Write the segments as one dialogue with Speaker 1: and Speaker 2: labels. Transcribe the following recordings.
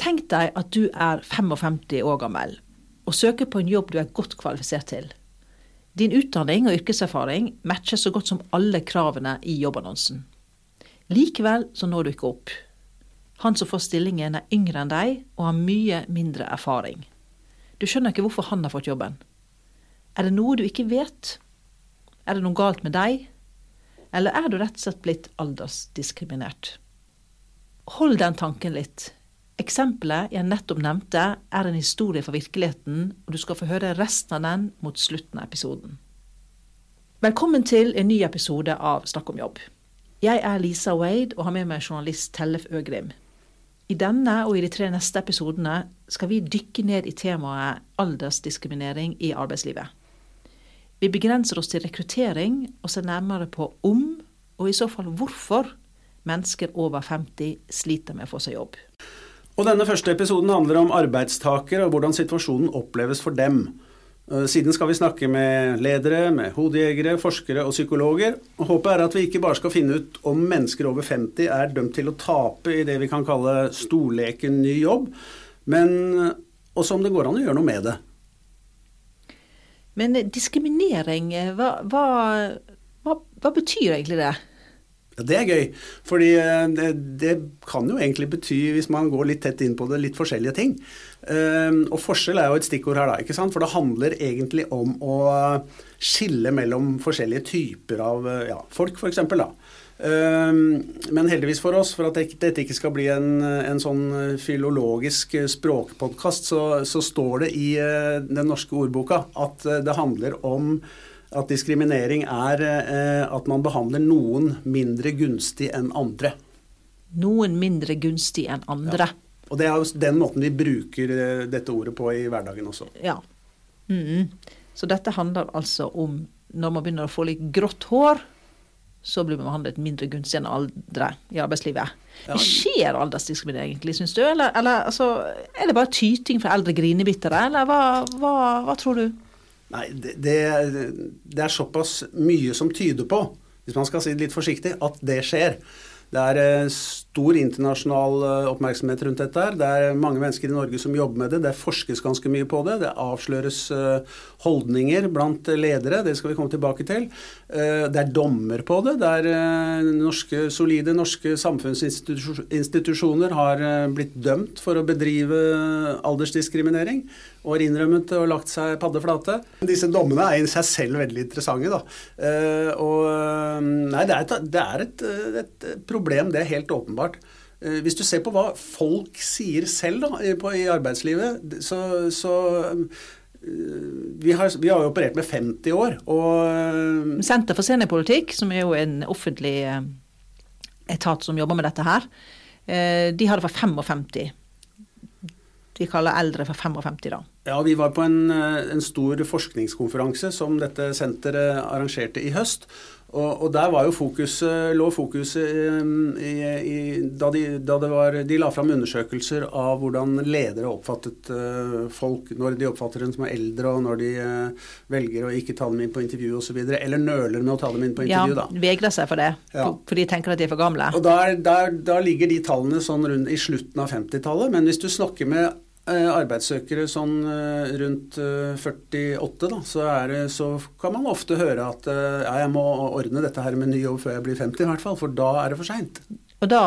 Speaker 1: Tenk deg at du er 55 år gammel og søker på en jobb du er godt kvalifisert til. Din utdanning og yrkeserfaring matcher så godt som alle kravene i jobbannonsen. Likevel så når du ikke opp. Han som får stillingen er yngre enn deg og har mye mindre erfaring. Du skjønner ikke hvorfor han har fått jobben. Er det noe du ikke vet? Er det noe galt med deg? Eller er du rett og slett blitt aldersdiskriminert? Hold den tanken litt. Eksempelet jeg nettopp nevnte, er en historie fra virkeligheten, og du skal få høre resten av den mot slutten av episoden. Velkommen til en ny episode av Snakk om jobb. Jeg er Lisa Wade og har med meg journalist Tellef Øgrim. I denne og i de tre neste episodene skal vi dykke ned i temaet aldersdiskriminering i arbeidslivet. Vi begrenser oss til rekruttering og ser nærmere på om, og i så fall hvorfor, mennesker over 50 sliter med å få seg jobb.
Speaker 2: Og denne første episoden handler om arbeidstakere og hvordan situasjonen oppleves for dem. Eh, siden skal vi snakke med ledere, med hodejegere, forskere og psykologer. Og Håpet er at vi ikke bare skal finne ut om mennesker over 50 er dømt til å tape i det vi kan kalle storleken ny jobb, men også om det går an å gjøre noe med det.
Speaker 1: Men diskriminering, hva, hva, hva, hva betyr egentlig det?
Speaker 2: Det er gøy. fordi eh, det, det, kan jo egentlig bety, hvis man går litt tett inn på det, litt forskjellige ting. Uh, og forskjell er jo et stikkord her, da. ikke sant? For det handler egentlig om å skille mellom forskjellige typer av ja, folk, f.eks. da. Uh, men heldigvis for oss, for at dette ikke skal bli en, en sånn filologisk språkpodkast, så, så, står det i den norske ordboka at det handler om at diskriminering er eh, at man behandler noen mindre gunstig enn andre.
Speaker 1: Noen mindre gunstig enn andre. Ja.
Speaker 2: Og det er jo den måten vi bruker eh, dette ordet på i hverdagen også.
Speaker 1: Ja. Mm. Så dette handler altså om når man begynner å få litt grått hår, så blir man behandlet mindre gunstig enn andre i arbeidslivet. Ja. Skjer aldersdiskriminering egentlig, syns du? Eller, eller altså, er det bare tyting fra eldre grinebittere, eller hva, hva, hva tror du?
Speaker 2: Nei, det, det, er såpass mye som tyder på, hvis man skal si det litt forsiktig, at det skjer. Det er eh, stor internasjonal eh, oppmerksomhet rundt dette. her. Det er mange mennesker i Norge som jobber med det. Det forskes ganske mye på det. Det avsløres eh, holdninger blant ledere. Det skal vi komme tilbake til. Det er dommer på det. Det er norske, solide norske samfunnsinstitusjoner har blitt dømt for å bedrive aldersdiskriminering og har innrømmet og lagt seg paddeflate. Disse dommene er i seg selv veldig interessante. Da. Og, nei, det er, et, det er et, et, problem, det er helt åpenbart. Uh, hvis du ser på hva folk sier selv da, i, arbeidslivet, så, så uh, vi har, vi har, jo operert med 50 år. Og
Speaker 1: Senter for seniorpolitikk, som er jo en offentlig etat som jobber med dette her, de har det for 55 de kaller eldre for 55, da.
Speaker 2: Ja, vi var på en, eh, en stor forskningskonferanse som dette senteret arrangerte i høst. Og, og, der var jo fokuset, lå fokuset i, i, da, de, da var, de, la fram undersøkelser av hvordan ledere oppfattet uh, folk når de oppfatter dem som er eldre, og når de velger å ikke ta dem inn på intervju osv. Eller nøler med å ta dem inn på intervju.
Speaker 1: Ja, vegrer seg for det, ja. for de tenker at de er for gamle.
Speaker 2: Og der, der, der ligger de tallene sånn rundt i slutten av 50-tallet. Men hvis du snakker med Eh, arbeidssøkere sånn eh, rundt 48, eh, da, så, det, så, kan man ofte høre at ja, jeg må ordne dette her med ny jobb før jeg blir 50 i hvert fall, for da er det for seint.
Speaker 1: Og da,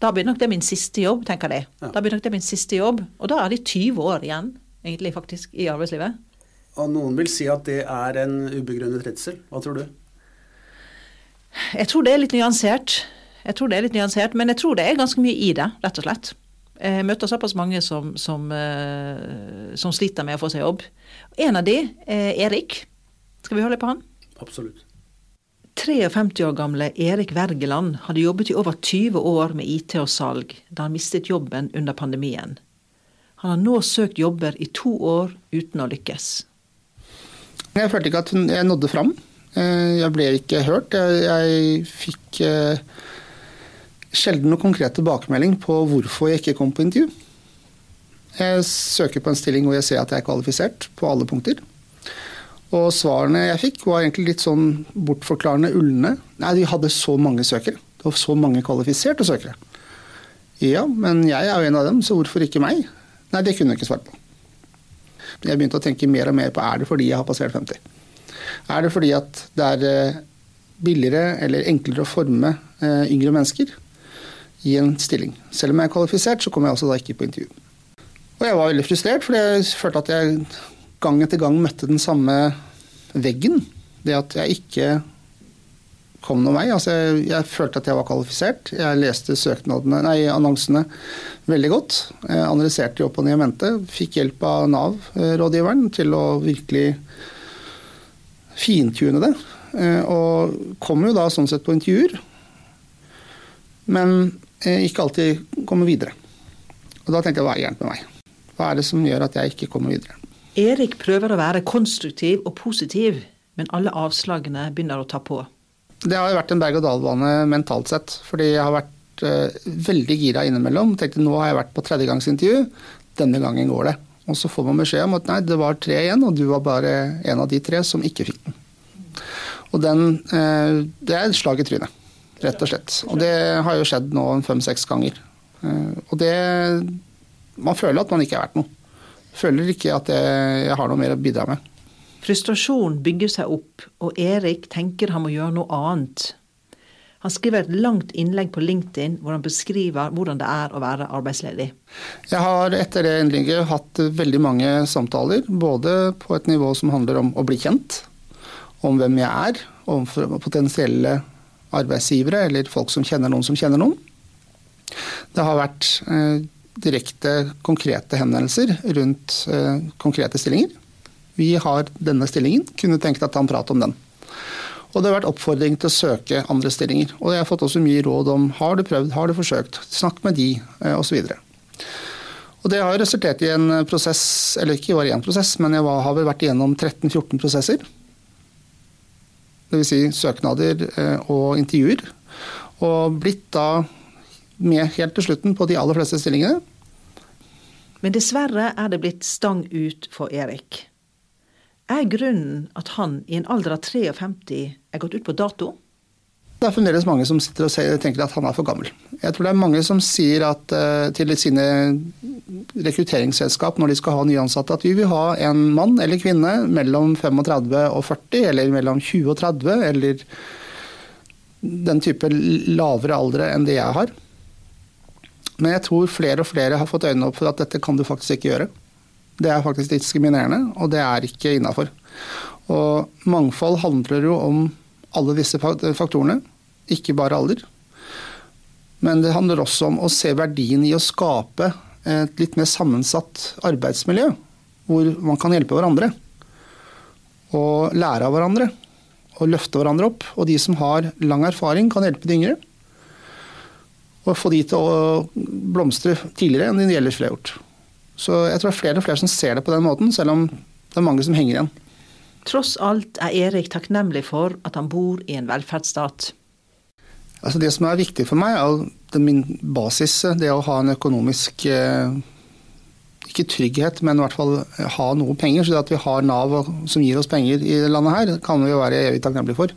Speaker 1: da, blir nok det min siste jobb, tenker de. Ja. Da blir nok det min siste jobb, og da er de 20 år igjen, egentlig faktisk, i arbeidslivet.
Speaker 2: Og noen vil si at det er en ubegrunnet redsel. Hva tror du?
Speaker 1: Jeg tror det er litt nyansert. Jeg tror det er litt nyansert, men jeg tror det er ganske mye i det, rett og slett. Jeg møter såpass mange som, som, eh, som, sliter med å få seg jobb. En av de er Erik. Skal vi høre litt på han?
Speaker 2: Absolutt.
Speaker 1: 53 år gamle Erik Wergeland hadde jobbet i over 20 år med IT og salg da han mistet jobben under pandemien. Han har nå søkt jobber i to år uten å lykkes.
Speaker 3: Jeg følte ikke at jeg nådde fram. Eh, jeg ble ikke hørt. Jeg fikk eh, sjelden noe konkret tilbakemelding på hvorfor jeg ikke kom på intervju. Jeg søker på en stilling hvor jeg ser at jeg er kvalifisert på alle punkter. Og svarene jeg fikk var egentlig litt sånn bortforklarende ulne. Nei, vi hadde så mange søkere. Det var så mange kvalifiserte søkere. Ja, men jeg er jo en av dem, så hvorfor ikke meg? Nei, det kunne jeg ikke svart på. Jeg begynte å tenke mer og mer på er det fordi jeg har passert 50. Er det fordi at det er eh, billigere eller enklere å forme eh, yngre mennesker i en stilling? Selv om jeg er kvalifisert, så kom jeg også da ikke på intervju. Og jeg var veldig frustrert, fordi jeg følte at jeg gang etter gang møtte den samme veggen. Det at jeg ikke kom noen vei. Altså, jeg, jeg, følte at jeg var kvalifisert. Jeg leste nei, annonsene veldig godt. Jeg analyserte opp og ned i mente. Fikk hjelp av Nav-rådgiveren til å virkelig fintune det. Eh, og kom jo da sånn sett på intervjuer, men eh, ikke alltid kommer videre. Og da tenkte jeg hva er gærent med meg? Hva er det som gjør at jeg ikke kommer videre?
Speaker 1: Erik prøver å være konstruktiv og positiv, men alle avslagene begynner å ta på.
Speaker 3: Det har vært en berg-og-dal-bane mentalt sett. Fordi jeg har vært uh, veldig gira innimellom. Tenkte nå har jeg vært på tredjegangsintervju, denne gangen går det. Og så får man beskjed om at nei, det var tre igjen, og du var bare en av de tre som ikke fikk den. Og den, uh, det er et slag i trynet, rett og slett. Og det har jo skjedd nå fem-seks ganger. Uh, og det Man føler at man ikke er verdt noe. Føler ikke at jeg, jeg har noe mer å bidra med.
Speaker 1: Frustrasjon bygger seg opp, og Erik tenker han må gjøre noe annet. Han skriver et langt innlegg på LinkedIn hvor han beskriver hvordan det er å være arbeidsledig.
Speaker 3: Jeg har etter det innlegget hatt veldig mange samtaler, både på et nivå som handler om å bli kjent, om hvem jeg er, om potensielle arbeidsgivere eller folk som kjenner noen som kjenner noen. Det har vært eh, direkte konkrete henvendelser rundt eh, konkrete stillinger. Vi har denne stillingen, kunne tenkt at han prater om den. Og det har vært oppfordring til å søke andre stillinger. Og jeg har fått også mye råd om har du prøvd, har du forsøkt, snakk med de, eh, osv. Og det har resultert i en prosess, eller ikke bare én prosess, men jeg har vel vært igjennom 13-14 prosesser. Dvs. Si søknader eh, og intervjuer. Og blitt da med helt til slutten på de aller fleste stillingene.
Speaker 1: Men dessverre er det blitt stang ut for Erik. Er grunnen at han i en alder av 53 er gått ut på dato?
Speaker 3: Det er fremdeles mange som sitter og tenker at han er for gammel. Jeg tror det er mange som sier at, uh, til sine rekrutteringsselskap når de skal ha nyansatte, at vi vil ha en mann eller kvinne mellom 35 og 40, eller mellom 20 og 30, eller den type lavere aldre enn det jeg har. Men jeg tror flere og flere har fått øynene opp for at dette kan du faktisk ikke gjøre. Det er faktisk diskriminerende, og det er ikke innafor. Og mangfold handler jo om alle disse faktorene, ikke bare alder. Men det handler også om å se verdien i å skape et litt mer sammensatt arbeidsmiljø, hvor man kan hjelpe hverandre. Og lære av hverandre. Og løfte hverandre opp. Og de som har lang erfaring, kan hjelpe de yngre. Og få de til å blomstre tidligere enn de ellers ville gjort. Så jeg tror det er flere og flere som ser det på den måten, selv om det er mange som henger igjen.
Speaker 1: Tross alt er Erik takknemlig for at han bor i en velferdsstat.
Speaker 3: Altså det som er viktig for meg, er min basis, det å ha en økonomisk eh, ikke trygghet, men i hvert fall ha noe penger. Så at vi har Nav som gir oss penger i landet her, kan vi jo være evig takknemlige for.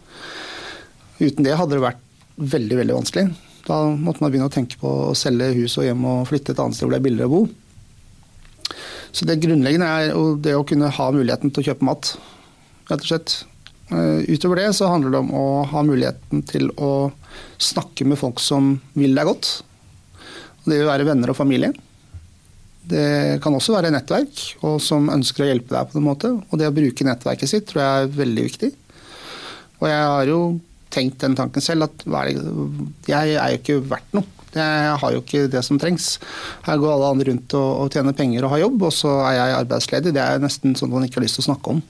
Speaker 3: Uten det hadde det vært veldig, veldig vanskelig. Da måtte man begynne å tenke på å selge hus og hjem og flytte et annet sted hvor det er billigere å bo. Så det grunnleggende er det å kunne ha muligheten til å kjøpe mat, rett og slett. Eh, utover det så handler det om å ha muligheten til å snakke med folk som vil deg godt. Det vil være venner og familie. Det kan også være nettverk, og som ønsker å hjelpe deg på en måte. Og det å bruke nettverket sitt tror jeg er veldig viktig. Og jeg har jo tenkt den tanken selv at jeg er jo ikke verdt noe. Jeg har jo ikke det som trengs. Her går alle andre rundt og, og tjener penger og har jobb, og så er jeg arbeidsledig. Det er nesten sånn man ikke har lyst til å snakke om.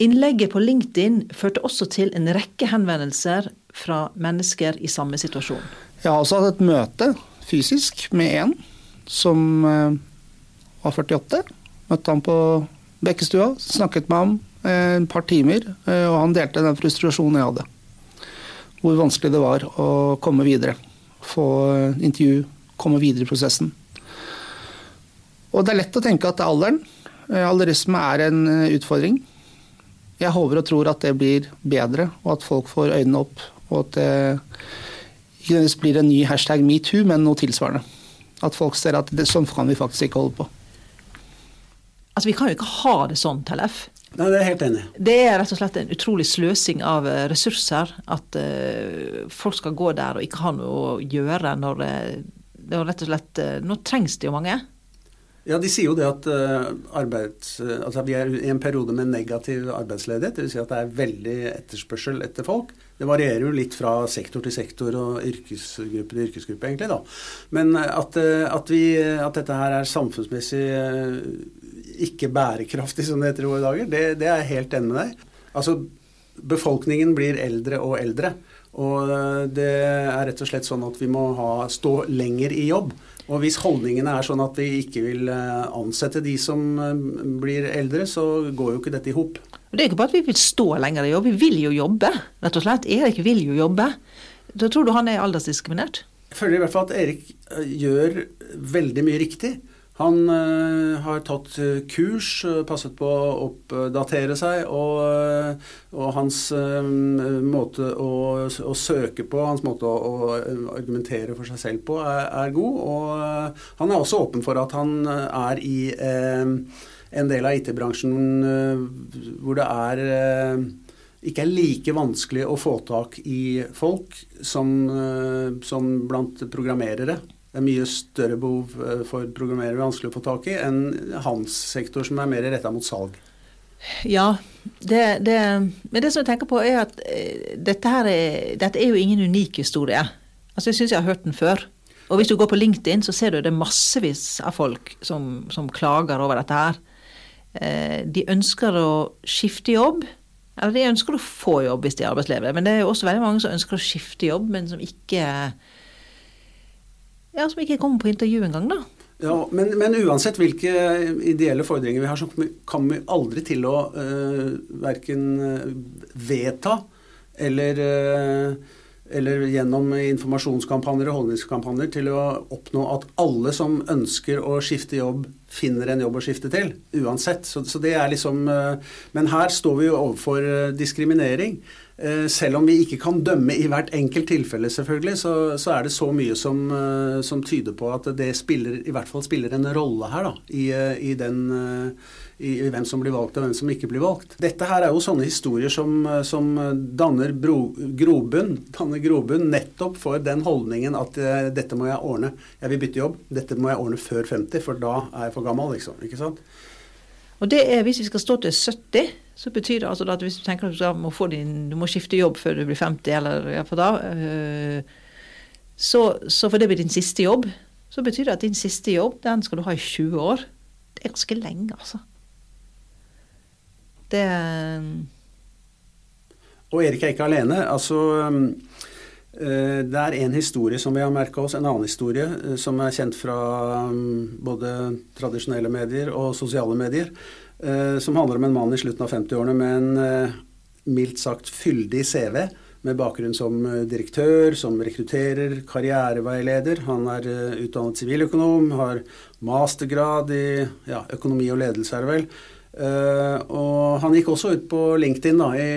Speaker 1: Innlegget på LinkedIn førte også til en rekke henvendelser fra mennesker i samme situasjon.
Speaker 3: Jeg har også hatt et møte fysisk med en som uh, var 48. Møtte han på Bekkestua, snakket med ham et par timer, uh, og han delte den frustrasjonen jeg hadde. Hvor vanskelig det var å komme videre få intervju, komme videre i prosessen. Og det er lett å tenke at er alderen. Eh, alderisme er en eh, utfordring. Jeg håper og tror at det blir bedre, og at folk får øynene opp. Og at det ikke nødvendigvis blir en ny hashtag metoo, men noe tilsvarende. At folk ser at det, sånn kan vi faktisk ikke holde på.
Speaker 1: Altså, Vi kan jo ikke ha det sånn, Tellef.
Speaker 2: Nei, det er jeg helt enig.
Speaker 1: Det er rett og slett en utrolig sløsing av eh, ressurser. At uh, folk skal gå der og ikke ha noe å gjøre når uh, det er rett og slett uh, Nå trengs det jo mange.
Speaker 2: Ja, De sier jo det at arbeids, altså vi er i en periode med negativ arbeidsledighet. Dvs. Si at det er veldig etterspørsel etter folk. Det varierer jo litt fra sektor til sektor og yrkesgruppe til yrkesgruppe, egentlig. da. Men at, at, vi, at dette her er samfunnsmessig ikke bærekraftig, som det heter i våre dager, det, det er jeg helt enig med deg. Altså, befolkningen blir eldre og eldre. Og det er rett og slett sånn at vi må ha, stå lenger i jobb. Og hvis holdningene er sånn at vi ikke vil eh, ansette de som eh, blir eldre, så går jo ikke dette i hop.
Speaker 1: Det er ikke bare at vi vil stå lenger i jobb, vi vil jo jobbe. rett og slett. Erik vil jo jobbe. Da tror du han er aldersdiskriminert?
Speaker 2: Jeg føler i hvert fall at Erik eh, gjør veldig mye riktig. Han uh, har tatt uh, kurs, uh, passet på å oppdatere seg, og, og hans måte å, å, søke på, hans måte å, å, argumentere for seg selv på, er, er god. Og han er også åpen for at han er i en del av IT-bransjen hvor det er ikke er like vanskelig å få tak i folk som, som blant programmerere. Det er mye større behov eh, for programmerere vanskelig å få tak i enn hans sektor, som er mer retta mot salg.
Speaker 1: Ja, det, det, men det som jeg tenker på er at eh, dette, her er, dette er jo ingen unik historie. Altså Jeg syns jeg har hørt den før. Og hvis du går på LinkedIn, så ser du det massevis av folk som, som klager over dette her. Eh, de ønsker å skifte jobb. Eller de ønsker å få jobb hvis de er arbeidsledige. Men det er jo også veldig mange som ønsker å skifte jobb, men som ikke ja, som ikke kommer på intervju engang, da.
Speaker 2: Ja, men, men, uansett hvilke ideelle fordringer vi har, så kan vi aldri til å uh, verken eh, vedta eller, uh, eller gjennom informasjonskampanjer og holdningskampanjer til å oppnå at alle som ønsker å skifte jobb, finner en jobb å skifte til. Uansett. Så, så det er liksom uh, Men her står vi jo overfor diskriminering. Eh, selv om vi ikke kan dømme i hvert enkelt tilfelle, selvfølgelig, så, så er det så mye som, eh, som, tyder på at det spiller, i hvert fall spiller en rolle her da, i, eh, i, den, i, i, hvem som blir valgt og hvem som ikke blir valgt. Dette her er jo sånne historier som, som danner bro, grobunn, danner nettopp for den holdningen at dette må jeg ordne. Jeg vil bytte jobb. Dette må jeg ordne før 50, for da er jeg for gammel, liksom. Ikke sant?
Speaker 1: Og det er hvis vi skal stå til 70 så betyr det altså at hvis du tenker at du må, din, du må skifte jobb før du blir 50, eller ja, da, øh, så, så for det blir din siste jobb, så betyr det at din siste jobb, den skal du ha i 20 år. Det er ganske lenge, altså. Det
Speaker 2: Og Erik er ikke alene. Altså det er en historie som vi har merka oss, en annen historie øh, som er kjent fra både tradisjonelle medier og sosiale medier. Eh, som handler om en mann i slutten av 50-årene med en eh, mildt sagt fyldig CV. Med bakgrunn som eh, direktør, som rekrutterer, karriereveileder. Han er utdannet siviløkonom, har mastergrad i ja, økonomi og ledelse, er det vel. Og han gikk også ut på LinkedIn, da, i,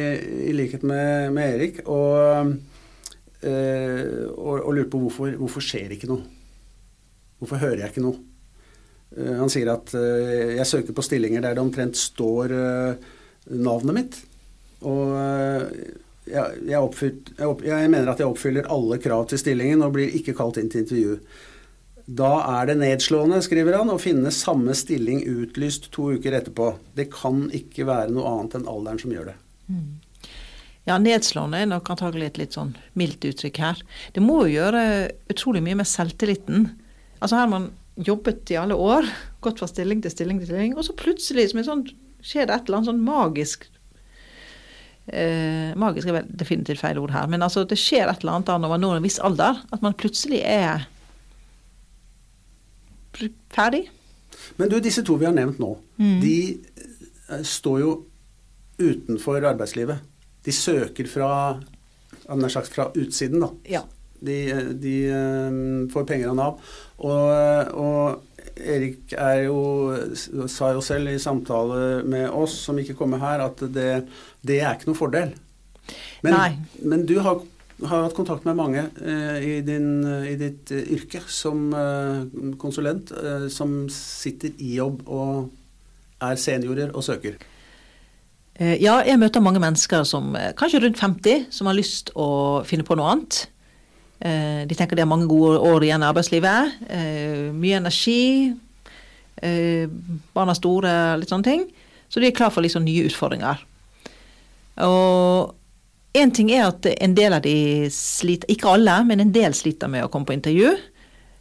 Speaker 2: i likhet med, med, Erik, og, uh, og, og lurte på hvorfor, hvorfor skjer ikke noe. Hvorfor hører jeg ikke noe? Eh, han sier at eh, jeg søker på stillinger der det omtrent står eh, navnet mitt. Og jeg, jeg, oppfylt, jeg, opp, jeg, mener at jeg oppfyller alle krav til stillingen og blir ikke kalt inn til intervju. Da er det nedslående, skriver han, å finne samme stilling utlyst to uker etterpå. Det kan ikke være noe annet enn alderen som gjør det. Mm.
Speaker 1: Ja, nedslående er nok antagelig et litt sånn mildt uttrykk her. Det må jo gjøre utrolig mye med selvtilliten. Altså her man jobbet i alle år, gått fra stilling til stilling til stilling, og så plutselig som en sånn, skjer det et eller annet sånn magisk eh, Magisk er vel definitivt feil ord her, men altså det skjer et eller annet da når man når en viss alder, at man plutselig er ferdig.
Speaker 2: Men du, disse to vi har nevnt nå, mm. de eh, står jo utenfor arbeidslivet. De søker fra, fra utsiden, da.
Speaker 1: Ja.
Speaker 2: De, de um, får penger av Nav. Og, og Erik jo, sa jo selv i samtale med oss som ikke kommer her, at det, det er ikke noen fordel. Men, men du har har hatt kontakt med mange eh, i, din, i, ditt eh, yrke som eh, konsulent eh, som sitter i jobb og er seniorer og søker.
Speaker 1: Eh, ja, jeg møter mange mennesker som eh, kanskje rundt 50, som har lyst å finne på noe annet. Eh, de tenker de har mange gode år igjen i arbeidslivet. Mye energi. Barna store, litt sånne ting. Så de er klar for liksom nye utfordringer. Og én ting er at en del av de sliter, ikke alle, men en del sliter med å komme på intervju.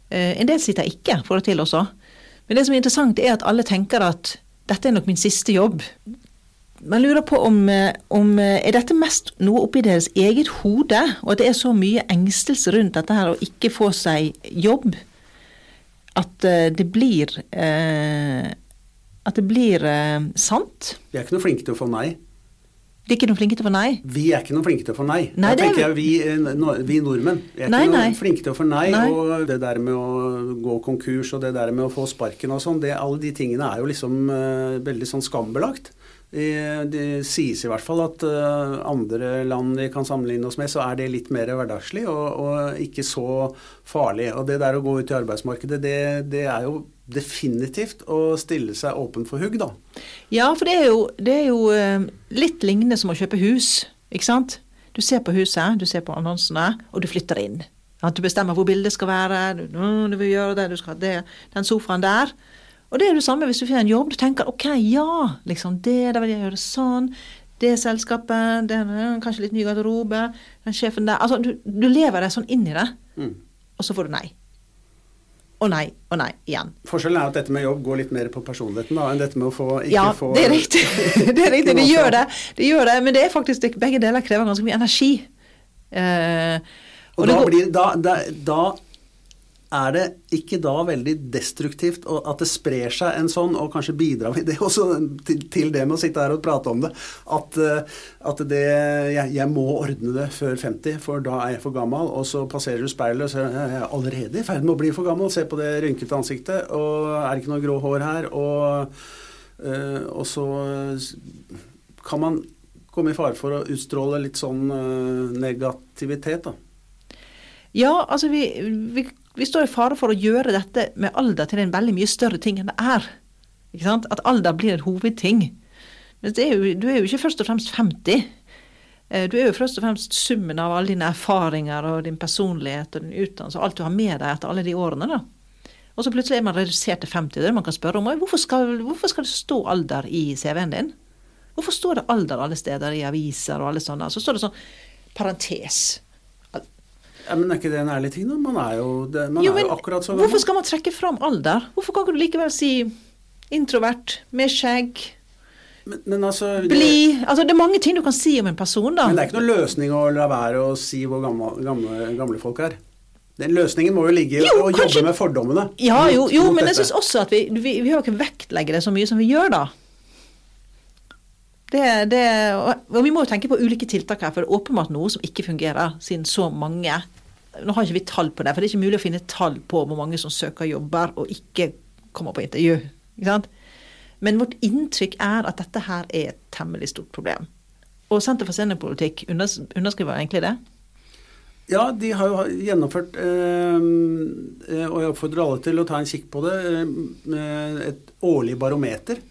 Speaker 1: En del sliter ikke, får det til også. Men det som er interessant, er at alle tenker at dette er nok min siste jobb. Man lurer på om, eh, om eh, er dette mest noe oppi deres eget hode, og at det er så mye engstelse rundt dette her å ikke få seg jobb, at eh, det blir eh, At det blir eh, sant.
Speaker 2: Vi er ikke noe flinke til å få nei.
Speaker 1: De er ikke noe flinke til å få nei.
Speaker 2: Vi er ikke noe flinke til å få nei.
Speaker 1: Nei, det er-
Speaker 2: tenker jeg vi, no- vi nordmenn. Vi er
Speaker 1: Nei,
Speaker 2: ikke noe
Speaker 1: nei.
Speaker 2: flinke til å få nei.
Speaker 1: Nei.
Speaker 2: Og det der med å gå konkurs og det der med å få sparken og sånn, alle de tingene er jo liksom uh, veldig sånn skambelagt. Det sies i hvert fall at eh, andre land vi kan sammenligne oss med, så er det litt mer hverdagslig og, og ikke så farlig. Og det der å gå ut i arbeidsmarkedet, det, det er jo definitivt å stille seg åpen for hugg, da.
Speaker 1: Ja, for det er jo, det er jo eh, litt lignende som å kjøpe hus, ikke sant? Du ser på huset, du ser på annonsene, og du flytter inn. At du bestemmer hvor bildet skal være, du, vil gjøre det, du skal ha det, den sofaen der. Og det er det samme hvis du finner en jobb. Du tenker ok, ja, liksom det, da vil jeg gjøre sånn. Det selskapet, det, kanskje litt ny garderobe, den sjefen der. Altså, du, du lever deg sånn inn i det,
Speaker 2: Mm.
Speaker 1: og så får du nei. Og nei, og nei igjen.
Speaker 2: Forskjellen er at dette med jobb går litt mer på personligheten da, enn dette med å få ikke
Speaker 1: Ja,
Speaker 2: få
Speaker 1: det er riktig. Det er riktig, det gjør det. det gjør det. Men det er faktisk, det, begge deler krever ganske mye energi. Eh,
Speaker 2: Og,
Speaker 1: og
Speaker 2: da,
Speaker 1: går-
Speaker 2: blir, da, da, da er det ikke da veldig destruktivt at det sprer seg en sånn, og kanskje bidrar vi det også til, til det med å sitte her og prate om det, at, eh, at det, jeg, jeg må ordne det før 50, for da er jeg for gammel, og så passerer du speilet og ser jeg er allerede i ferd med å bli for gammel, se på det rynkete ansiktet, og er det ikke noe grå hår her, og, eh, og så kan man komme i fare for å utstråle litt sånn eh, negativitet, da.
Speaker 1: Ja, altså vi, vi, vi står i fare for å gjøre dette med alder til en veldig mye større ting enn det er. At alder blir en hovedting. Men er jo, du er jo ikke først og fremst 50. Eh, Du er jo først og fremst summen av alle dine erfaringer og din personlighet og din utdannelse og alt du har med deg etter alle de årene. da. Og så plutselig er man redusert til 50. Det er det man kan spørre om. Hvorfor skal, hvorfor skal det stå alder i CV-en din? Hvorfor står det alder alle steder i aviser og alle sånne? Så står det sånn parentes.
Speaker 2: Ja, men er ikke det en ærlig ting, da? Man er jo, det, man
Speaker 1: Jo,
Speaker 2: er jo akkurat så
Speaker 1: Hvorfor skal man trekke fram alder? Hvorfor kan ikke du likevel si introvert, med skjegg,
Speaker 2: Men, men altså det,
Speaker 1: Altså, det er mange ting du kan si om en person, da.
Speaker 2: Men det er ikke noen løsning å la være å si hvor gamle, gamle, gamle folk er. Den løsningen må jo ligge i å jobbe med fordommene.
Speaker 1: Ja, jo, jo men jeg
Speaker 2: dette.
Speaker 1: syns også at vi, vi, vi har ikke vektlegge det så mye som vi gjør, da. Det, det, og vi må jo tenke på ulike tiltak her, for det er åpenbart noe som ikke fungerer, siden så mange Nå har ikke vi tall på det, for det er ikke mulig å finne tall på hvor mange som søker jobber og ikke kommer på intervju. Ikke sant? Men vårt inntrykk er at dette her er et temmelig stort problem. Og Senter for seniorpolitikk unders- underskriver egentlig det.
Speaker 2: Ja, de har jo gjennomført, eh, eh, og jeg oppfordrer alle til å ta en kikk på det, eh, et årlig barometer.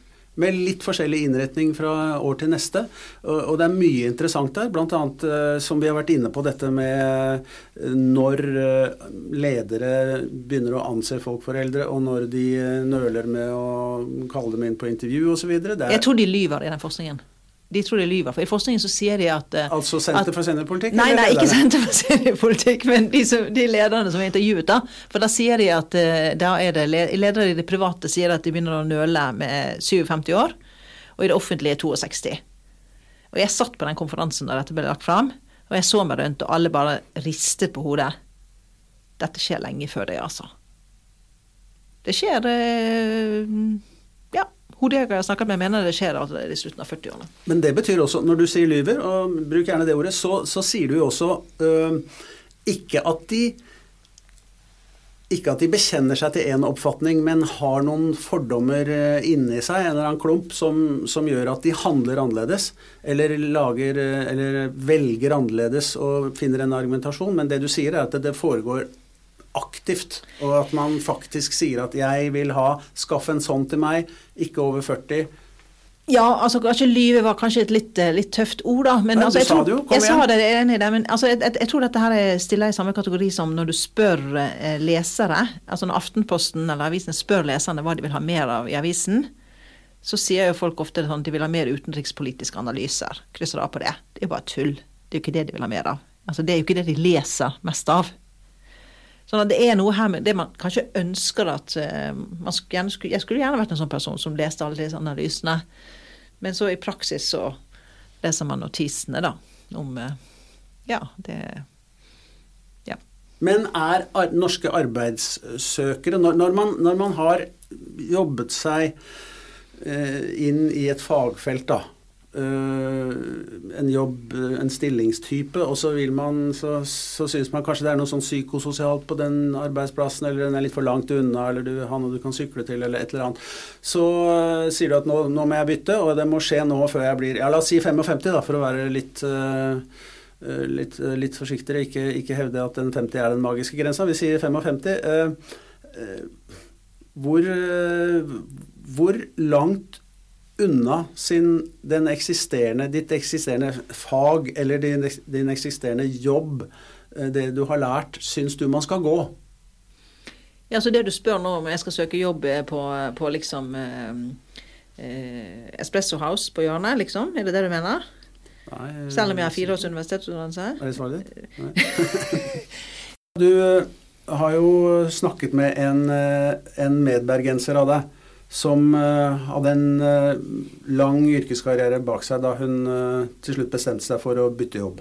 Speaker 2: Med litt forskjellig innretning fra år til neste. Og, det er mye interessant der, bl.a. Eh, som vi har vært inne på dette med eh, når eh, ledere begynner å anse folk for eldre, og når de nøler med å kalle dem inn på intervju osv.
Speaker 1: Jeg tror de lyver i den forskningen. De tror de lyver, for I forskningen så sier de at eh,
Speaker 2: Altså Senter for seniorpolitikk?
Speaker 1: Nei, nei, ikke? Senter for seniorpolitikk, men de, som, de lederne som er intervjuet. da. For da sier de at eh, da er det ledere i det private sier at de begynner å nøle med 57 år, og i det offentlige 62. Og jeg satt på den konferansen da dette ble lagt fram, og jeg så meg rundt, og alle bare ristet på hodet. Dette skjer lenge før det, altså. Det skjer eh, Hodejegere jeg har snakket med, mener det skjer allerede i slutten av 40-årene.
Speaker 2: Men det betyr også, når du sier lyver, og bruk gjerne det ordet, så, så sier du jo også øh, ikke at de ikke at de bekjenner seg til én oppfatning, men har noen fordommer eh, inni seg, en eller annen klump, som, som gjør at de handler annerledes. Eller, lager, eh, eller velger annerledes og finner en argumentasjon. Men det du sier, er at det foregår aktivt. Og at man faktisk sier at 'jeg vil ha skaff en sånn til meg', ikke over 40'.
Speaker 1: Ja, altså kanskje lyve var kanskje et litt, eh, litt tøft ord, da. Men
Speaker 2: Nei,
Speaker 1: altså, jeg,
Speaker 2: sa
Speaker 1: tror,
Speaker 2: det jo,
Speaker 1: jeg sa det, jeg er enig i det. Men altså, jeg, jeg, jeg tror dette her er- stiller i samme kategori som når du spør eh, lesere. Altså når Aftenposten eller avisene spør leserne hva de vil ha mer av i avisen, så sier jo folk ofte sånn at de vil ha mer utenrikspolitiske analyser. Krysser av på det. Det er jo bare tull. Det er jo ikke det de vil ha mer av. Altså, det er jo ikke det de leser mest av. Sånn at det er noe her med det man kanskje ønsker at eh, man skulle Jeg skulle gjerne vært en sånn person som leste alle disse analysene. Men så i praksis så leser man notisene, da. Om eh, Ja, det Ja.
Speaker 2: Men er ar norske arbeidssøkere når, når, man, når man har jobbet seg eh, inn i et fagfelt, da En jobb, eh, en stillingstype, og så vil man Så, så syns man kanskje det er noe sånn psykososialt på den arbeidsplassen, eller den er litt for langt unna, eller du har noe du kan sykle til, eller et eller annet. Så uh, sier du at nå, nå må jeg bytte, og det må skje nå før jeg blir Ja, la oss si 55, da, for å være litt uh, Eh, litt, eh, litt forsiktigere, ikke, ikke hevde at den 50 er den magiske grensa. Vi sier 55. Uh, eh, hvor, eh, hvor langt unna sin, den eksisterende, ditt eksisterende fag eller din, din eksisterende jobb, eh, det du har lært, syns du man skal gå?
Speaker 1: Ja, så det du spør nå om jeg skal søke jobb eh, på, på liksom eh, eh, Espresso House på hjørnet, liksom? Er det det du mener?
Speaker 2: Nei,
Speaker 1: Selv om jeg har fire års universitetsutdannelse?
Speaker 2: Er det svaret ditt? Nei. du har jo snakket med en, en medbergenser av deg som eh, hadde en eh, lang yrkeskarriere bak seg da hun eh, til slutt bestemte seg for å bytte jobb.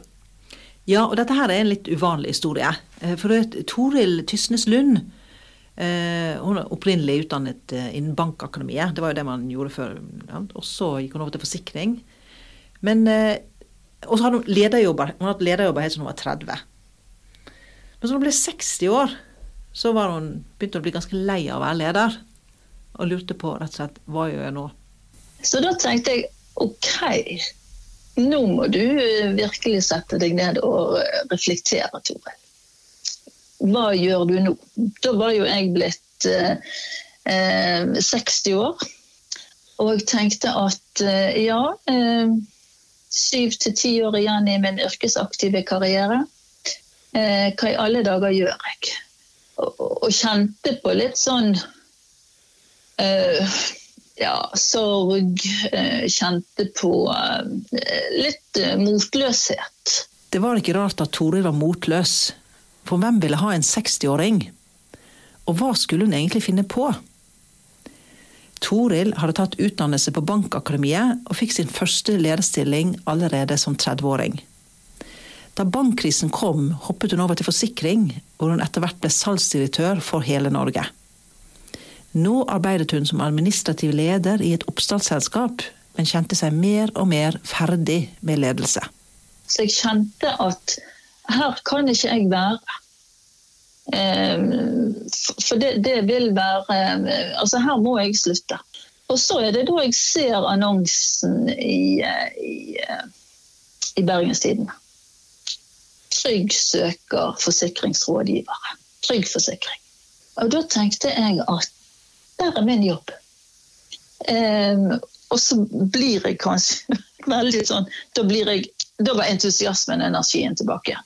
Speaker 1: Ja, og dette her er en litt uvanlig historie. For Toril Tysnes Lund hun er opprinnelig utdannet innen bankakademiet. Det var jo det man gjorde før. Ja. Og så gikk hun over til forsikring. Men, og så hadde hun lederjobber. Hun hadde lederjobber helt siden hun var 30. Men så hun ble 60 år, så hun begynte hun å bli ganske lei av å være leder. Og lurte på rett og slett hva gjør jeg nå?
Speaker 4: Så da tenkte jeg OK, nå må du eh, virkelig sette deg ned og eh, reflektere, Tore. Hva gjør du nå? Da var jo jeg blitt eh, eh, 60 år. Og tenkte at eh, ja, eh, syv til ti år igjen i min yrkesaktive karriere. Eh, hva i alle dager gjør jeg? Og, og kjente på litt sånn eh, ja, sorg. eh, Kjente på eh, litt eh, motløshet.
Speaker 1: Det var ikke rart at Toril var motløs. For hvem ville ha en 60-åring? Og hva skulle hun egentlig finne på? Toril hadde tatt utdannelse på Bankakademiet og fikk sin første lederstilling allerede som 30-åring. Da bankkrisen kom, hoppet hun over til forsikring, hvor hun etter hvert ble salgsdirektør for hele Norge. Nå arbeidet hun som administrativ leder i et oppstartsselskap, men kjente seg mer og mer ferdig med ledelse.
Speaker 4: Så jeg kjente at her kan ikke jeg være. Eh, for- For det, det vil være eh, Altså, her må jeg slutte. Og så er det da jeg ser annonsen i, eh, i, eh, i Bergenstidene. Trygg søker forsikringsrådgivere. Trygg forsikring. Og da tenkte jeg at der er min jobb. Um, og så blir jeg kanskje veldig sånn Da, blir jeg, da var entusiasmen og energien tilbake.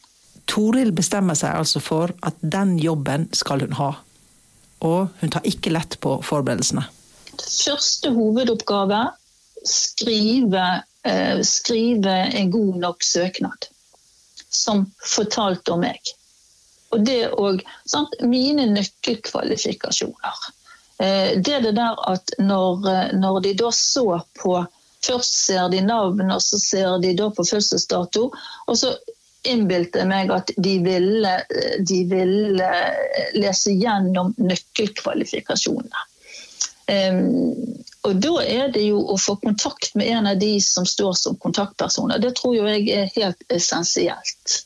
Speaker 1: Toril bestemmer seg altså for at den jobben skal hun ha. Og hun tar ikke lett på forberedelsene.
Speaker 4: Første hovedoppgave skrive, eh, skrive en god nok søknad som fortalte om meg. Og det òg Mine nøkkelkvalifikasjoner. Eh, det er det der at når, eh, når de da så på Først ser de navn, og så ser de da på fødselsdato. Og så innbilte jeg meg at de ville, de ville lese gjennom nøkkelkvalifikasjonene. Um, og da er det jo å få kontakt med en av de som står som kontaktpersoner. Det tror jeg er helt essensielt.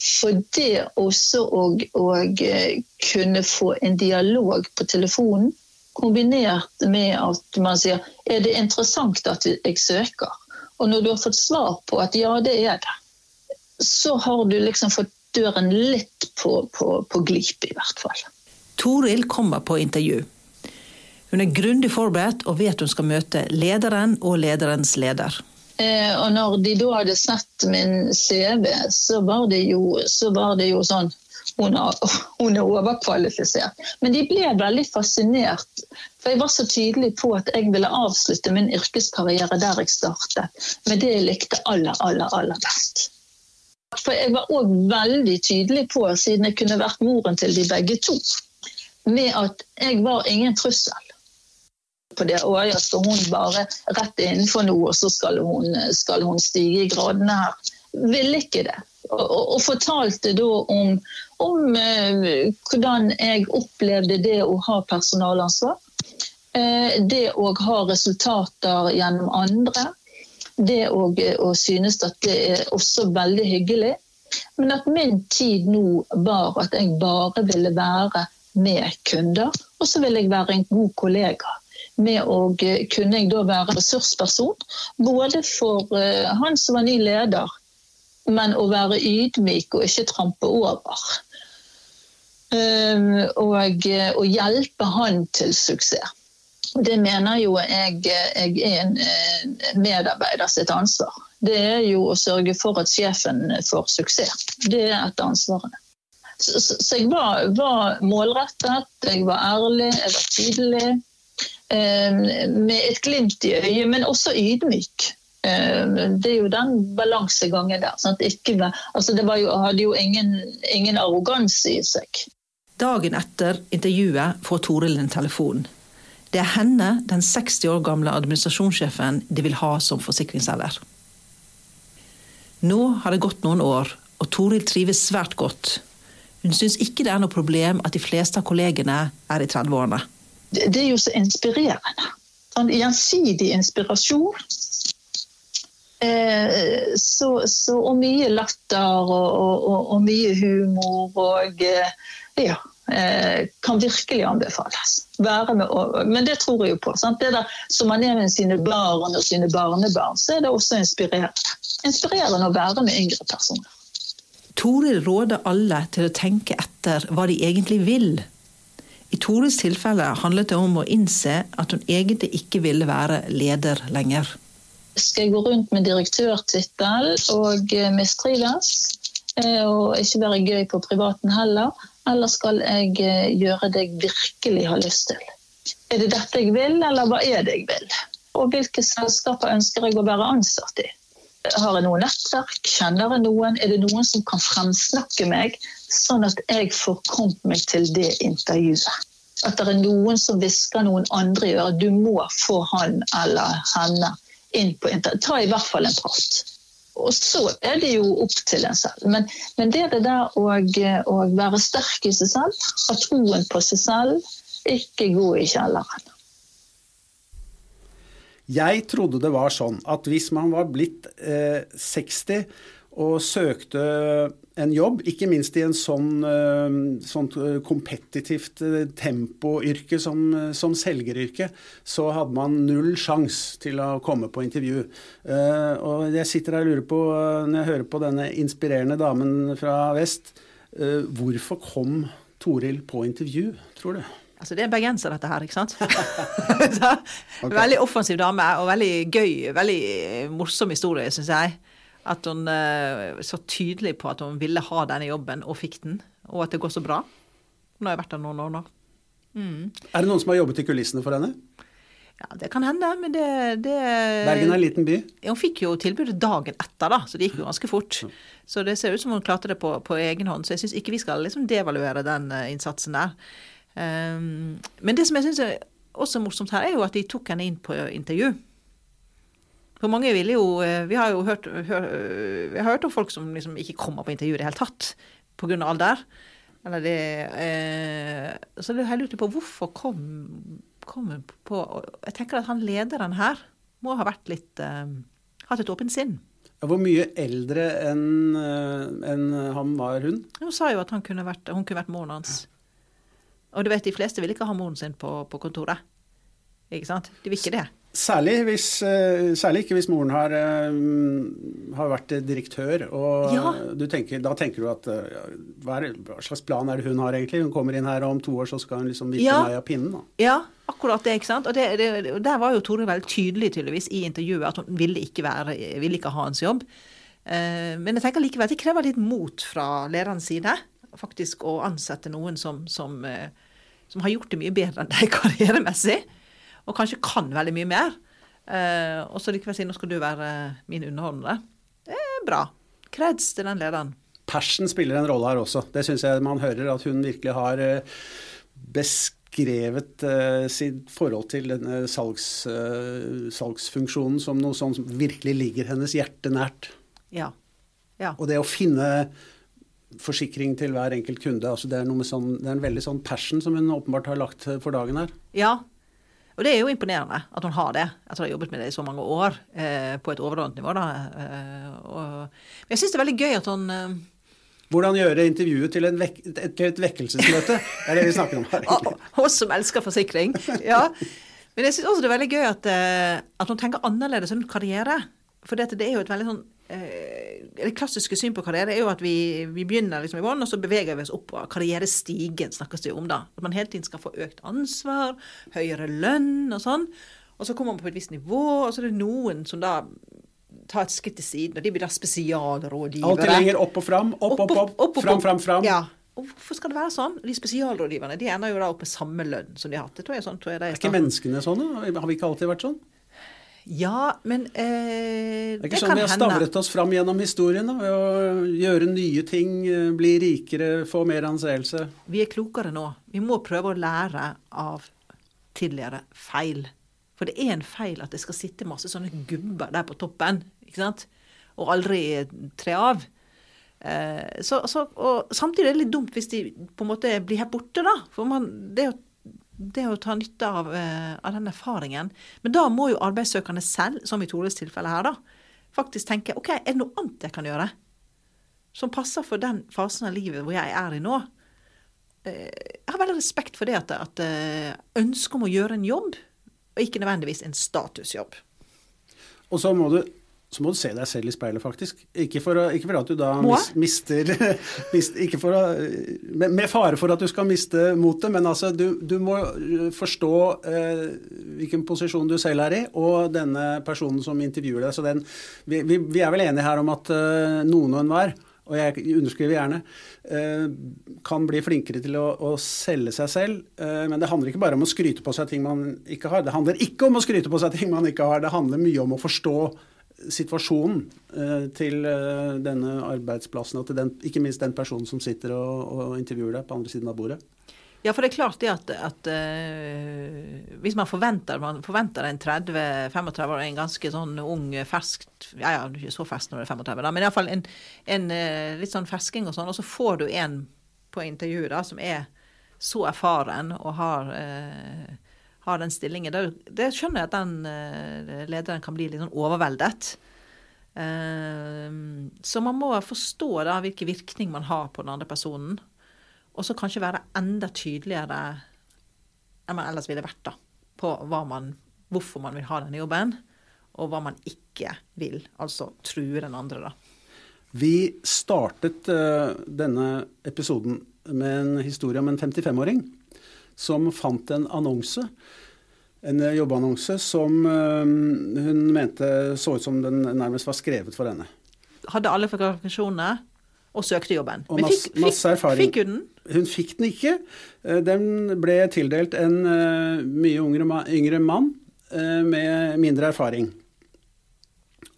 Speaker 4: For det også å, eh, kunne få en dialog på telefonen, kombinert med at man sier er det interessant at jeg søker? Og når du har fått svar på at ja, det er det, så har du liksom fått døren litt på, på, på glip, i hvert fall.
Speaker 1: Toril kommer på intervju. Hun er grundig forberedt og vet hun skal møte lederen og lederens leder.
Speaker 4: Eh, og når de da hadde sett min CV, så var det jo, var det jo sånn hun er, hun er, overkvalifisert. Men de ble veldig fascinert. For jeg var så tydelig på at jeg ville avslutte min yrkeskarriere der jeg startet. Med det jeg likte aller, aller, aller best. For jeg var òg veldig tydelig på, siden jeg kunne vært moren til de begge to, med at jeg var ingen trussel på det. Og ja, skal hun bare rett innenfor noe, og så skal hun, skal hun stige i gradene her. Ville ikke det. Og, og, fortalte da om, om uh, hvordan jeg opplevde det å ha personalansvar. Uh, det å ha resultater gjennom andre. Det å synes at det er også veldig hyggelig. Men at min tid nå var at jeg bare ville være med kunder, og så ville jeg være en god kollega med å eh, kunne jeg da være ressursperson. Både for uh, han som var ny leder, men å være ydmyk og ikke trampe over. Um, og, å hjelpe han til suksess. Det mener jo jeg, jeg er en medarbeider sitt ansvar. Det er jo å sørge for at sjefen får suksess. Det er et av ansvarene. Så, så, så jeg var, var målrettet, jeg var ærlig, jeg var tydelig. Eh, med et glimt i øyet, men også ydmyk. Eh, det er jo den balansegangen der. Sant? Ikke, altså det jo, hadde jo ingen, ingen arroganse i seg.
Speaker 1: Dagen etter intervjuet får Toril en telefon. Det er henne, den 60 år gamle administrasjonssjefen, de vil ha som forsikringsselger. Nå har det gått noen år, og Toril trives svært godt. Hun syns ikke det er noe problem at de fleste av kollegene er i 30-årene
Speaker 4: det, er jo så inspirerende. Sånn gjensidig inspirasjon. Eh, så, så, og mye latter og, og, og mye humor og eh, ja. Eh, kan virkelig anbefales. Med, men det tror jeg jo på. Sant? Det der, som man er med sine barn og sine barnebarn, så er det også inspirerende. Inspirerende å være med yngre personer.
Speaker 1: Toril råder alle til å tenke etter hva de egentlig vil i Tores tilfelle handlet det om å innse at hun egentlig ikke ville være leder lenger.
Speaker 4: Skal jeg gå rundt med direktørtittel og eh, mistrives, eh, og ikke være gøy på privaten heller? Eller skal jeg eh, gjøre det jeg virkelig har lyst til? Er det dette jeg vil, eller hva er det jeg vil? Og hvilke selskaper ønsker jeg å være ansatt i? Har jeg noe nettverk? Kjenner jeg noen? Er det noen som kan fremsnakke meg sånn at jeg får kommet meg til det intervjuet. At det er noen som hvisker noen andre i øret. Du må få han eller henne inn på intervju. Ta i hvert fall en prat. Og så er det jo opp til en selv. Men, men det er det der å, å, være sterk i seg selv, ha troen på seg selv, ikke gå i kjelleren.
Speaker 2: Jeg trodde det var sånn at hvis man var blitt eh, 60 og søkte en jobb, ikke minst i en sånn, eh, kompetitivt eh, tempoyrke som, som selgeryrke, så hadde man null sjanse til å komme på intervju. Og jeg sitter her og lurer på, når jeg hører på denne inspirerende damen fra vest, hvorfor kom Toril på intervju, tror du?
Speaker 1: Altså Det er en bergenser, dette her, ikke sant? okay. Veldig offensiv dame, og veldig gøy. Veldig morsom historie, syns jeg. At hun eh, så tydelig på at hun ville ha denne jobben, og fikk den. Og at det går så bra. Hun har jo vært der noen år nå.
Speaker 2: Mm. Er det noen som har jobbet i kulissene for henne?
Speaker 1: Ja, Det kan hende, men det, det
Speaker 2: Bergen er en liten by?
Speaker 1: Hun fikk jo tilbudet dagen etter, da, så det gikk jo ganske fort. Så det ser ut som hun klarte det på, på egen hånd. Så jeg syns ikke vi skal liksom devaluere den eh, innsatsen der. Um, men det som jeg syns er også morsomt her, er jo at de tok henne inn på intervju. For mange ville jo eh, Vi har jo hørt, hør, vi har hørt om folk som liksom ikke kommer på intervju i det hele tatt pga. alder. Eller det eh, Så det, jeg lurte på hvorfor kom, kom hun på Jeg tenker at han lederen her må ha vært litt eh, Hatt et åpent sinn.
Speaker 2: Hvor mye eldre enn en enn han var hun?
Speaker 1: Hun sa jo at han kunne vært, hun kunne vært moren hans. Og du vet, de fleste vil ikke ha moren sin på, på kontoret. Ikke sant? De vil ikke det.
Speaker 2: Særlig, hvis, eh, særlig ikke hvis moren har, eh, har vært direktør. Og
Speaker 1: Ja.
Speaker 2: du tenker, da tenker du at eh, hva, er, hva slags plan er det hun har egentlig? Hun kommer inn her, og om to år så skal hun liksom vippe
Speaker 1: Ja.
Speaker 2: meg av pinnen. Da.
Speaker 1: Ja, akkurat det. ikke sant? Og det, det, Der var jo Tore veldig tydelig tydeligvis i intervjuet at hun ville ikke, være, ville ikke ha hans jobb. Men jeg tenker likevel at det krever litt mot fra lederens side faktisk å ansette noen som, som, eh, som har gjort det mye bedre enn deg karrieremessig, og kanskje kan veldig mye mer. Eh, og så likevel si nå skal du være min underordnede. Det er bra. Kreds til den lederen.
Speaker 2: Persen spiller en rolle her også. Det syns jeg man hører at hun virkelig har eh, beskrevet uh, sitt forhold til denne salgs, uh, salgsfunksjonen som noe sånn som virkelig ligger hennes hjerte nært.
Speaker 1: Ja. ja.
Speaker 2: Og det å finne forsikring til hver enkelt kunde, altså det, er sånn, det er en veldig sånn passion som hun åpenbart har lagt for dagen her.
Speaker 1: Ja, og det er jo imponerende at hun har det, etter hun har jobbet med det i så mange år eh, på et overordnet nivå. da. Eh, og, men jeg syns det er veldig gøy at hun eh,
Speaker 2: Hvordan gjøre intervjuet til, en vek, til et vekkelsesmøte? Det er det vi snakker om her.
Speaker 1: Oss som elsker forsikring. Ja. Men jeg syns også det er veldig gøy at, eh, at hun tenker annerledes rundt karriere. For dette, det er jo et veldig sånn eh, Det klassiske syn på karriere er jo at vi, vi begynner liksom i bånn, og så beveger vi oss oppover. Karrierestigen snakkes det jo om, da. At man hele tiden skal få økt ansvar, høyere lønn og sånn. Og så kommer man på et visst nivå, og så er det noen som da tar et skritt til siden, og de blir da spesialrådgivere.
Speaker 2: Alltid lenger opp og fram. Opp, opp, opp. Fram, fram, fram.
Speaker 1: Ja. Og hvorfor skal det være sånn? De spesialrådgiverne de ender jo da opp med samme lønn som de har hatt. Det tror jeg, sånn, tror jeg det
Speaker 2: Er ikke menneskene sånne? Har vi ikke alltid vært sånn?
Speaker 1: Ja, men eh,
Speaker 2: Det er ikke sånn vi har stavret oss fram gjennom historien da, ved å gjøre nye ting, eh, bli rikere, få mer anseelse.
Speaker 1: Vi er klokere nå. Vi må prøve å lære av tidligere feil. For det er en feil at det skal sitte masse sånne gubber der på toppen, ikke sant? Og aldri tre av. Eh, så, så, og samtidig er det litt dumt hvis de på en måte blir her borte, da. For man, det, å, det å ta nytte av, eh, av den erfaringen. Men da må jo arbeidssøkerne selv, som i Tores tilfelle her, da, faktisk tenke OK, er det noe annet jeg kan gjøre? Som passer for den fasen av livet hvor jeg er i nå. Eh, jeg har veldig respekt for det at, at eh, ønsket om å gjøre en jobb, og ikke nødvendigvis en statusjobb.
Speaker 2: Og så må du, så må du se deg selv i speilet, faktisk. Ikke for, å, ikke for at du da mis, mister mist, ikke for å, med, med fare for at du skal miste motet, men altså du, du må forstå eh, hvilken posisjon du selv er i, og denne personen som intervjuer deg. Så den, vi, vi, vi er vel enige her om at eh, noen og enhver og jeg underskriver gjerne, eh, kan bli flinkere til å, å selge seg selv. Eh, men det handler ikke bare om å skryte på seg ting man ikke har. Det handler ikke om å skryte på seg ting man ikke har. Det handler mye om å forstå situasjonen eh, til eh, denne arbeidsplassen, og til den, ikke minst den personen som sitter og, og intervjuer deg på andre siden av bordet.
Speaker 1: Ja, for det er klart det at, at uh, hvis man forventer, man forventer en 30-35 år, en ganske sånn ung, ferskt Ja, ja, ikke så fersk når du er 35, da, men iallfall en, en uh, litt sånn fersking og sånn, og så får du en på intervjuet da, som er så erfaren og har, uh, har den stillingen. Det, det skjønner jeg at den lederen kan bli litt sånn overveldet. så man må forstå da hvilken virkning man har på den andre personen. Og så kanskje være enda tydeligere enn man ellers ville vært da, på man, hvorfor man vil ha denne jobben, og hva man ikke vil. Altså true den andre, da.
Speaker 2: Vi startet uh, denne episoden med en historie om en 55-åring som fant en annonse, en jobbeannonse, som uh, hun mente så ut som den nærmest var skrevet for henne.
Speaker 1: Hadde alle kvalifikasjonene og søkte jobben.
Speaker 2: Og masse,
Speaker 1: fikk,
Speaker 2: masse erfaring.
Speaker 1: Fikk hun den?
Speaker 2: Hun fikk den ikke. Den ble tildelt en mye yngre, yngre mann med mindre erfaring.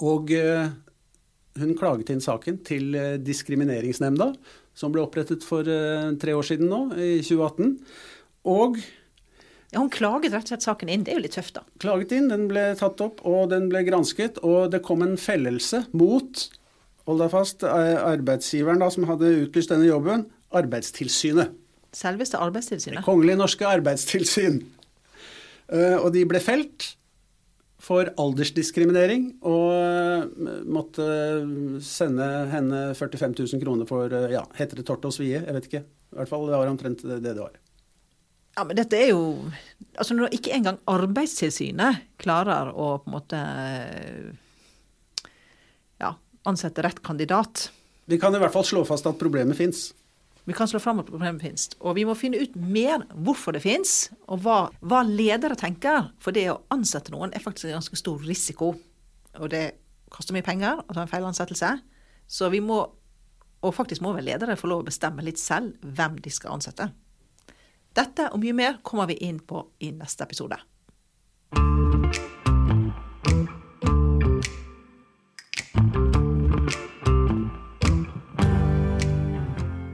Speaker 2: Og hun klaget inn saken til Diskrimineringsnemnda, som ble opprettet for tre år siden nå, i 2018. Og
Speaker 1: ja, Hun klaget rett og slett saken inn. Det er jo litt tøft, da.
Speaker 2: Klaget inn, den ble tatt opp, og den ble gransket. Og det kom en fellelse mot hold deg fast, arbeidsgiveren da, som hadde utlyst denne jobben, Arbeidstilsynet.
Speaker 1: Selveste Arbeidstilsynet?
Speaker 2: Det kongelige norske arbeidstilsyn. Og de ble felt for aldersdiskriminering og eh, måtte sende henne 45 000 kroner for eh, ja, heter det tort og svie? Jeg vet ikke. I hvert fall det var omtrent det det var.
Speaker 1: Ja, men dette er jo Altså når ikke engang Arbeidstilsynet klarer å på en måte ja, ansette rett kandidat.
Speaker 2: Vi kan i hvert fall slå fast at problemet fins.
Speaker 1: Vi kan slå fram at problemet finnes. Og vi må finne ut mer hvorfor det finnes, og hva, hva ledere tenker. For det å ansette noen er faktisk en ganske stor risiko. Og det koster mye penger å ta en feilansettelse. Så vi må, og faktisk må vel ledere få lov å bestemme litt selv hvem de skal ansette. Dette og mye mer kommer vi inn på i neste episode.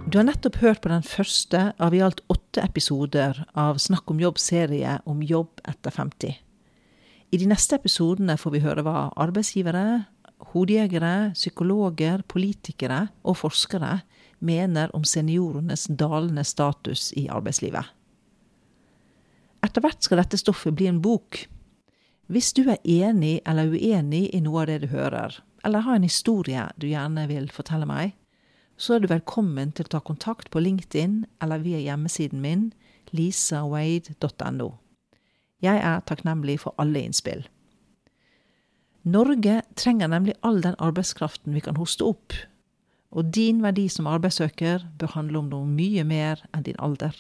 Speaker 1: Du har nettopp hørt på den første av i alt åtte episoder av Snakk om jobb-serie om jobb etter 50. I de neste episodene får vi høre hva arbeidsgivere, hodejegere, psykologer, politikere og forskere mener om seniorenes dalende status i arbeidslivet. Etter hvert skal dette stoffet bli en bok. Hvis du er enig eller uenig i noe av det du hører, eller har en historie du gjerne vil fortelle meg, så er du velkommen til å ta kontakt på LinkedIn eller via hjemmesiden min lisawade.no. Jeg er takknemlig for alle innspill. Norge trenger nemlig all den arbeidskraften vi kan hoste opp, og din verdi som arbeidssøker bør handle om noe mye mer enn din alder.